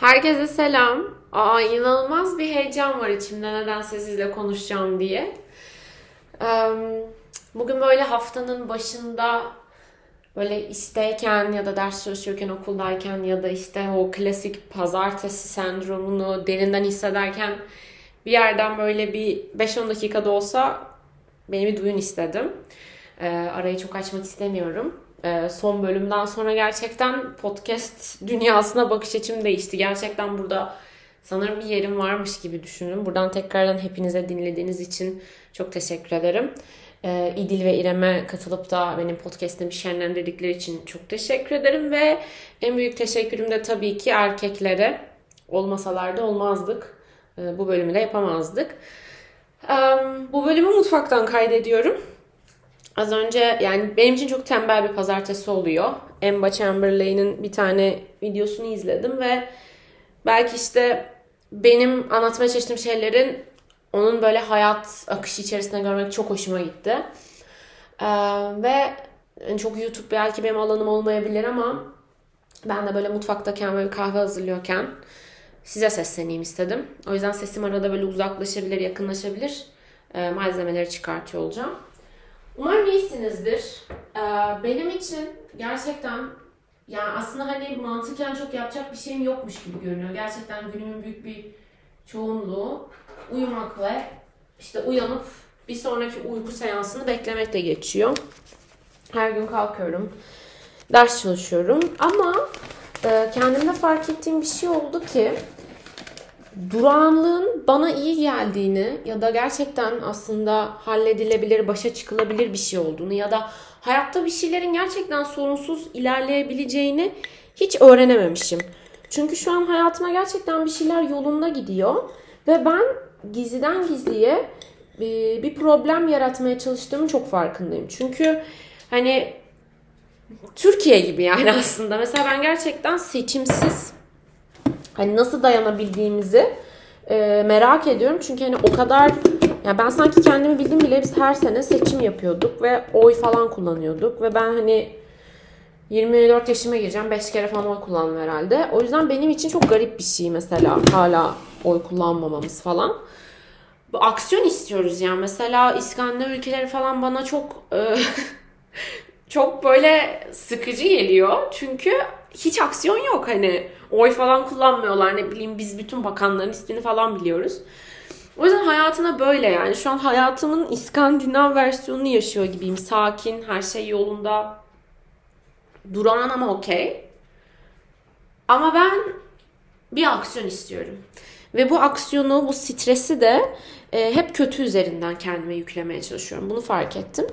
Herkese selam. Aa, inanılmaz bir heyecan var içimde nedense sizle konuşacağım diye. Bugün böyle haftanın başında böyle işteyken ya da ders çalışıyorken okuldayken ya da işte o klasik pazartesi sendromunu derinden hissederken bir yerden böyle bir 5-10 dakikada olsa beni bir duyun istedim. Arayı çok açmak istemiyorum son bölümden sonra gerçekten podcast dünyasına bakış açım değişti. Gerçekten burada sanırım bir yerim varmış gibi düşünün. Buradan tekrardan hepinize dinlediğiniz için çok teşekkür ederim. E, İdil ve İrem'e katılıp da benim podcast'imi şenlendirdikleri için çok teşekkür ederim. Ve en büyük teşekkürüm de tabii ki erkeklere. Olmasalar olmazdık. E, bu bölümü de yapamazdık. E, bu bölümü mutfaktan kaydediyorum. Az önce yani benim için çok tembel bir pazartesi oluyor. Emma Chamberlain'in bir tane videosunu izledim ve belki işte benim anlatmaya çalıştığım şeylerin onun böyle hayat akışı içerisinde görmek çok hoşuma gitti. Ee, ve çok YouTube belki benim alanım olmayabilir ama ben de böyle mutfaktayken böyle kahve hazırlıyorken size sesleneyim istedim. O yüzden sesim arada böyle uzaklaşabilir, yakınlaşabilir. Ee, malzemeleri çıkartıyor olacağım. Umarım iyisinizdir. Ee, benim için gerçekten yani aslında hani mantıken çok yapacak bir şeyim yokmuş gibi görünüyor. Gerçekten günümün büyük bir çoğunluğu uyumak ve işte uyanıp bir sonraki uyku seansını beklemekle geçiyor. Her gün kalkıyorum. Ders çalışıyorum. Ama e, kendimde fark ettiğim bir şey oldu ki durağanlığın bana iyi geldiğini ya da gerçekten aslında halledilebilir, başa çıkılabilir bir şey olduğunu ya da hayatta bir şeylerin gerçekten sorunsuz ilerleyebileceğini hiç öğrenememişim. Çünkü şu an hayatıma gerçekten bir şeyler yolunda gidiyor ve ben gizliden gizliye bir problem yaratmaya çalıştığımın çok farkındayım. Çünkü hani Türkiye gibi yani aslında. Mesela ben gerçekten seçimsiz hani nasıl dayanabildiğimizi e, merak ediyorum. Çünkü hani o kadar yani ben sanki kendimi bildim bile biz her sene seçim yapıyorduk ve oy falan kullanıyorduk ve ben hani 24 yaşıma gireceğim. 5 kere falan oy kullandım herhalde. O yüzden benim için çok garip bir şey mesela hala oy kullanmamamız falan. Aksiyon istiyoruz yani. Mesela İskandinav ülkeleri falan bana çok e, çok böyle sıkıcı geliyor. Çünkü hiç aksiyon yok hani. Oy falan kullanmıyorlar ne bileyim biz bütün bakanların ismini falan biliyoruz. O yüzden hayatına böyle yani. Şu an hayatımın İskandinav versiyonunu yaşıyor gibiyim. Sakin, her şey yolunda. Durağan ama okey. Ama ben bir aksiyon istiyorum. Ve bu aksiyonu, bu stresi de e, hep kötü üzerinden kendime yüklemeye çalışıyorum. Bunu fark ettim.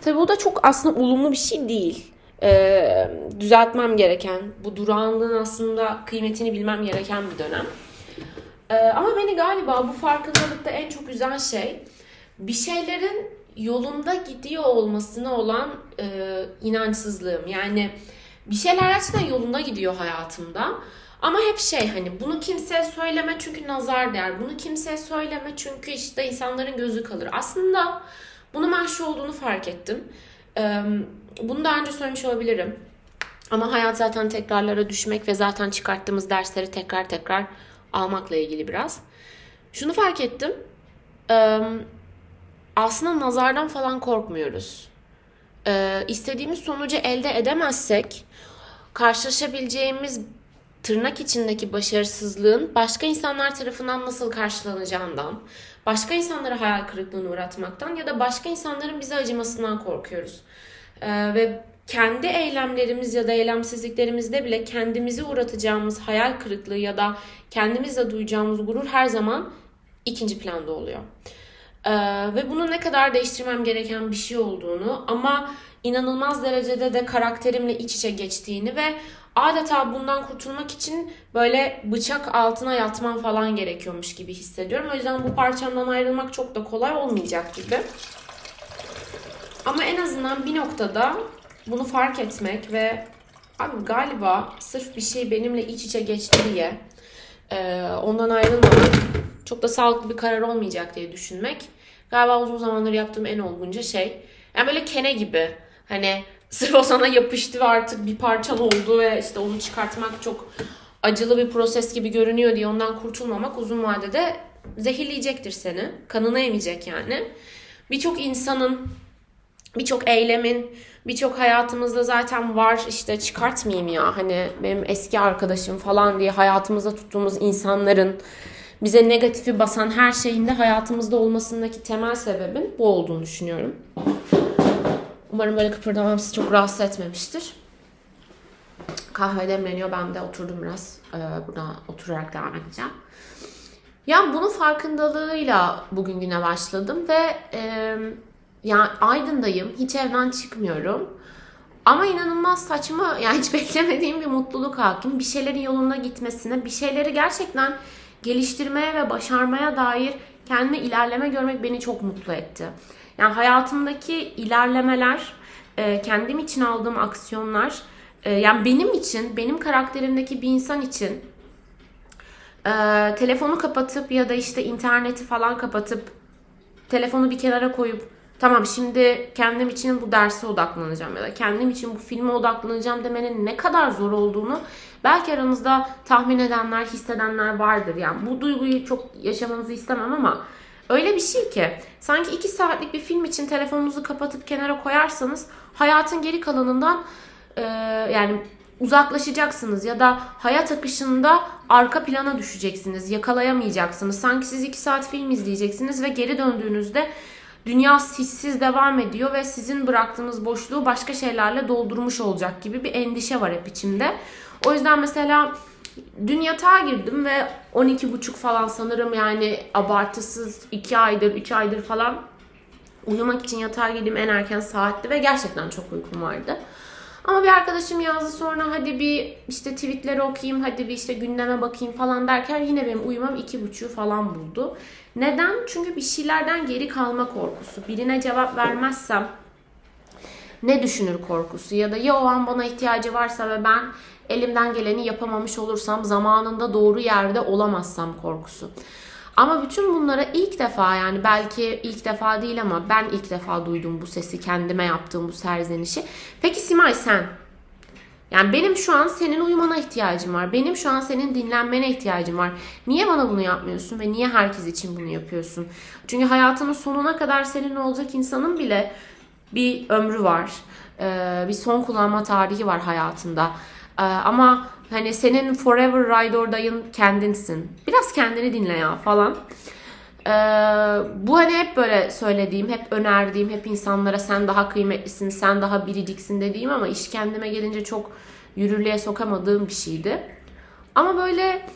Tabii bu da çok aslında olumlu bir şey değil e, düzeltmem gereken, bu durağanlığın aslında kıymetini bilmem gereken bir dönem. E, ama beni galiba bu farkındalıkta en çok üzen şey bir şeylerin yolunda gidiyor olmasına olan e, inançsızlığım. Yani bir şeyler gerçekten yolunda gidiyor hayatımda. Ama hep şey hani bunu kimseye söyleme çünkü nazar değer. Bunu kimseye söyleme çünkü işte insanların gözü kalır. Aslında bunu ben olduğunu fark ettim. Bunu daha önce söylemiş olabilirim. Ama hayat zaten tekrarlara düşmek ve zaten çıkarttığımız dersleri tekrar tekrar almakla ilgili biraz. Şunu fark ettim. Aslında nazardan falan korkmuyoruz. İstediğimiz sonucu elde edemezsek karşılaşabileceğimiz tırnak içindeki başarısızlığın başka insanlar tarafından nasıl karşılanacağından, başka insanları hayal kırıklığına uğratmaktan ya da başka insanların bize acımasından korkuyoruz. Ee, ve kendi eylemlerimiz ya da eylemsizliklerimizde bile kendimizi uğratacağımız hayal kırıklığı ya da kendimizle duyacağımız gurur her zaman ikinci planda oluyor. Ee, ve bunu ne kadar değiştirmem gereken bir şey olduğunu ama inanılmaz derecede de karakterimle iç içe geçtiğini ve adeta bundan kurtulmak için böyle bıçak altına yatmam falan gerekiyormuş gibi hissediyorum. O yüzden bu parçamdan ayrılmak çok da kolay olmayacak gibi. Ama en azından bir noktada bunu fark etmek ve abi galiba sırf bir şey benimle iç içe geçti diye e, ondan ayrılmamak çok da sağlıklı bir karar olmayacak diye düşünmek galiba uzun zamandır yaptığım en olgunca şey. Yani böyle kene gibi hani sırf o sana yapıştı ve artık bir parçan oldu ve işte onu çıkartmak çok acılı bir proses gibi görünüyor diye ondan kurtulmamak uzun vadede zehirleyecektir seni. Kanını emecek yani. Birçok insanın, birçok eylemin, birçok hayatımızda zaten var işte çıkartmayayım ya hani benim eski arkadaşım falan diye hayatımızda tuttuğumuz insanların bize negatifi basan her şeyin de hayatımızda olmasındaki temel sebebin bu olduğunu düşünüyorum. Umarım böyle kıpırdamam sizi çok rahatsız etmemiştir. Kahve demleniyor. Ben de oturdum biraz. Ee, burada oturarak devam edeceğim. Yani bunun farkındalığıyla bugün güne başladım ve yani Aydın'dayım. Hiç evden çıkmıyorum. Ama inanılmaz saçma yani hiç beklemediğim bir mutluluk hakim. Bir şeylerin yolunda gitmesine, bir şeyleri gerçekten geliştirmeye ve başarmaya dair kendime ilerleme görmek beni çok mutlu etti. Yani hayatımdaki ilerlemeler, e, kendim için aldığım aksiyonlar, e, yani benim için, benim karakterimdeki bir insan için e, telefonu kapatıp ya da işte interneti falan kapatıp telefonu bir kenara koyup tamam şimdi kendim için bu derse odaklanacağım ya da kendim için bu filme odaklanacağım demenin ne kadar zor olduğunu belki aranızda tahmin edenler, hissedenler vardır. Yani bu duyguyu çok yaşamanızı istemem ama öyle bir şey ki sanki iki saatlik bir film için telefonunuzu kapatıp kenara koyarsanız hayatın geri kalanından e, yani uzaklaşacaksınız ya da hayat akışında arka plana düşeceksiniz, yakalayamayacaksınız. Sanki siz iki saat film izleyeceksiniz ve geri döndüğünüzde dünya hissiz devam ediyor ve sizin bıraktığınız boşluğu başka şeylerle doldurmuş olacak gibi bir endişe var hep içimde. O yüzden mesela dün yatağa girdim ve 12.30 falan sanırım yani abartısız 2 aydır 3 aydır falan uyumak için yatağa girdiğim en erken saatti ve gerçekten çok uykum vardı. Ama bir arkadaşım yazdı sonra hadi bir işte tweetleri okuyayım, hadi bir işte gündeme bakayım falan derken yine benim uyumam iki buçuğu falan buldu. Neden? Çünkü bir şeylerden geri kalma korkusu. Birine cevap vermezsem ne düşünür korkusu ya da ya o an bana ihtiyacı varsa ve ben elimden geleni yapamamış olursam zamanında doğru yerde olamazsam korkusu. Ama bütün bunlara ilk defa yani belki ilk defa değil ama ben ilk defa duydum bu sesi kendime yaptığım bu serzenişi. Peki Simay sen? Yani benim şu an senin uyumana ihtiyacım var. Benim şu an senin dinlenmene ihtiyacım var. Niye bana bunu yapmıyorsun ve niye herkes için bunu yapıyorsun? Çünkü hayatının sonuna kadar senin olacak insanın bile bir ömrü var. Ee, bir son kullanma tarihi var hayatında. Ee, ama hani senin forever ride or die'ın kendinsin. Biraz kendini dinle ya falan. Ee, bu hani hep böyle söylediğim, hep önerdiğim, hep insanlara sen daha kıymetlisin, sen daha biriciksin dediğim ama iş kendime gelince çok yürürlüğe sokamadığım bir şeydi. Ama böyle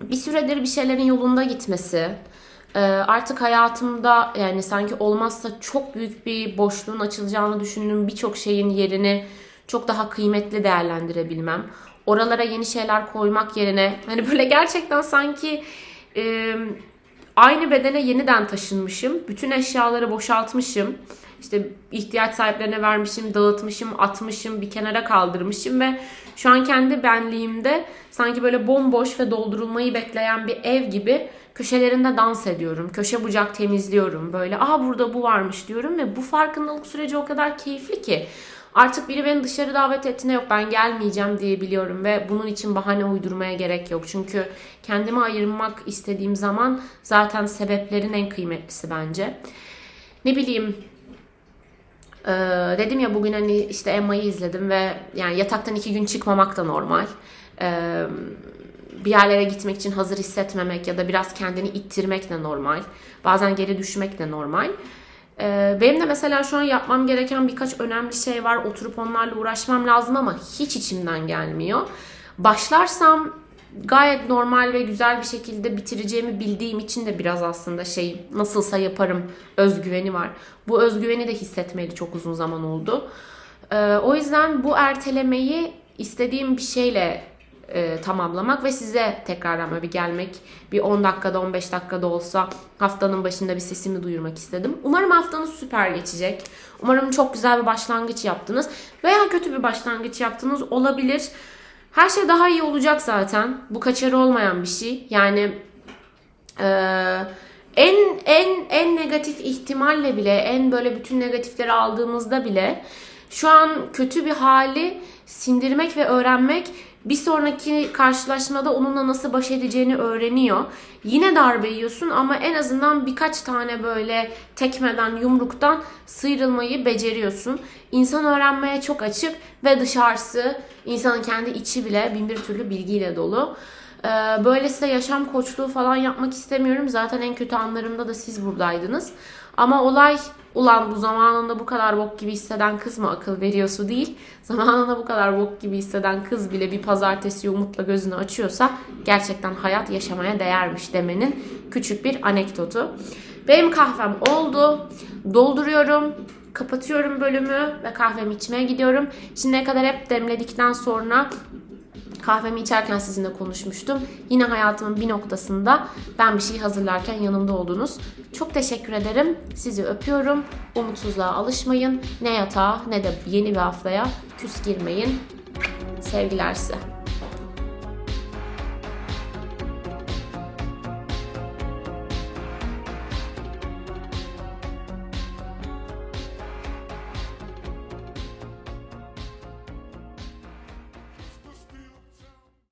bir süredir bir şeylerin yolunda gitmesi, e, artık hayatımda yani sanki olmazsa çok büyük bir boşluğun açılacağını düşündüğüm birçok şeyin yerini çok daha kıymetli değerlendirebilmem. Oralara yeni şeyler koymak yerine hani böyle gerçekten sanki e, aynı bedene yeniden taşınmışım. Bütün eşyaları boşaltmışım. İşte ihtiyaç sahiplerine vermişim, dağıtmışım, atmışım, bir kenara kaldırmışım ve şu an kendi benliğimde sanki böyle bomboş ve doldurulmayı bekleyen bir ev gibi köşelerinde dans ediyorum. Köşe bucak temizliyorum. Böyle aa burada bu varmış diyorum ve bu farkındalık süreci o kadar keyifli ki. Artık biri beni dışarı davet ettiğinde yok ben gelmeyeceğim diyebiliyorum ve bunun için bahane uydurmaya gerek yok. Çünkü kendime ayırmak istediğim zaman zaten sebeplerin en kıymetlisi bence. Ne bileyim ee, dedim ya bugün hani işte Emma'yı izledim ve yani yataktan iki gün çıkmamak da normal. Ee, bir yerlere gitmek için hazır hissetmemek ya da biraz kendini ittirmek de normal. Bazen geri düşmek de normal. Ee, benim de mesela şu an yapmam gereken birkaç önemli şey var. Oturup onlarla uğraşmam lazım ama hiç içimden gelmiyor. Başlarsam gayet normal ve güzel bir şekilde bitireceğimi bildiğim için de biraz aslında şey nasılsa yaparım özgüveni var. Bu özgüveni de hissetmeli çok uzun zaman oldu. Ee, o yüzden bu ertelemeyi istediğim bir şeyle e, tamamlamak ve size tekrardan böyle bir gelmek bir 10 dakikada 15 dakikada olsa haftanın başında bir sesimi duyurmak istedim. Umarım haftanız süper geçecek. Umarım çok güzel bir başlangıç yaptınız veya kötü bir başlangıç yaptınız olabilir. Her şey daha iyi olacak zaten. Bu kaçarı olmayan bir şey. Yani e, en en en negatif ihtimalle bile en böyle bütün negatifleri aldığımızda bile şu an kötü bir hali sindirmek ve öğrenmek Bir sonraki karşılaşmada onunla nasıl baş edeceğini öğreniyor. Yine darbe yiyorsun ama en azından birkaç tane böyle tekmeden, yumruktan sıyrılmayı beceriyorsun. İnsan öğrenmeye çok açık ve dışarısı, insanın kendi içi bile bin bir türlü bilgiyle dolu. Ee, böyle yaşam koçluğu falan yapmak istemiyorum. Zaten en kötü anlarımda da siz buradaydınız. Ama olay ulan bu zamanında bu kadar bok gibi hisseden kız mı akıl veriyorsu değil. Zamanında bu kadar bok gibi hisseden kız bile bir pazartesi umutla gözünü açıyorsa gerçekten hayat yaşamaya değermiş demenin küçük bir anekdotu. Benim kahvem oldu. Dolduruyorum. Kapatıyorum bölümü ve kahvemi içmeye gidiyorum. Şimdiye kadar hep demledikten sonra kahvemi içerken sizinle konuşmuştum. Yine hayatımın bir noktasında ben bir şey hazırlarken yanımda oldunuz. Çok teşekkür ederim. Sizi öpüyorum. Umutsuzluğa alışmayın. Ne yatağa ne de yeni bir haftaya küs girmeyin. Sevgiler size.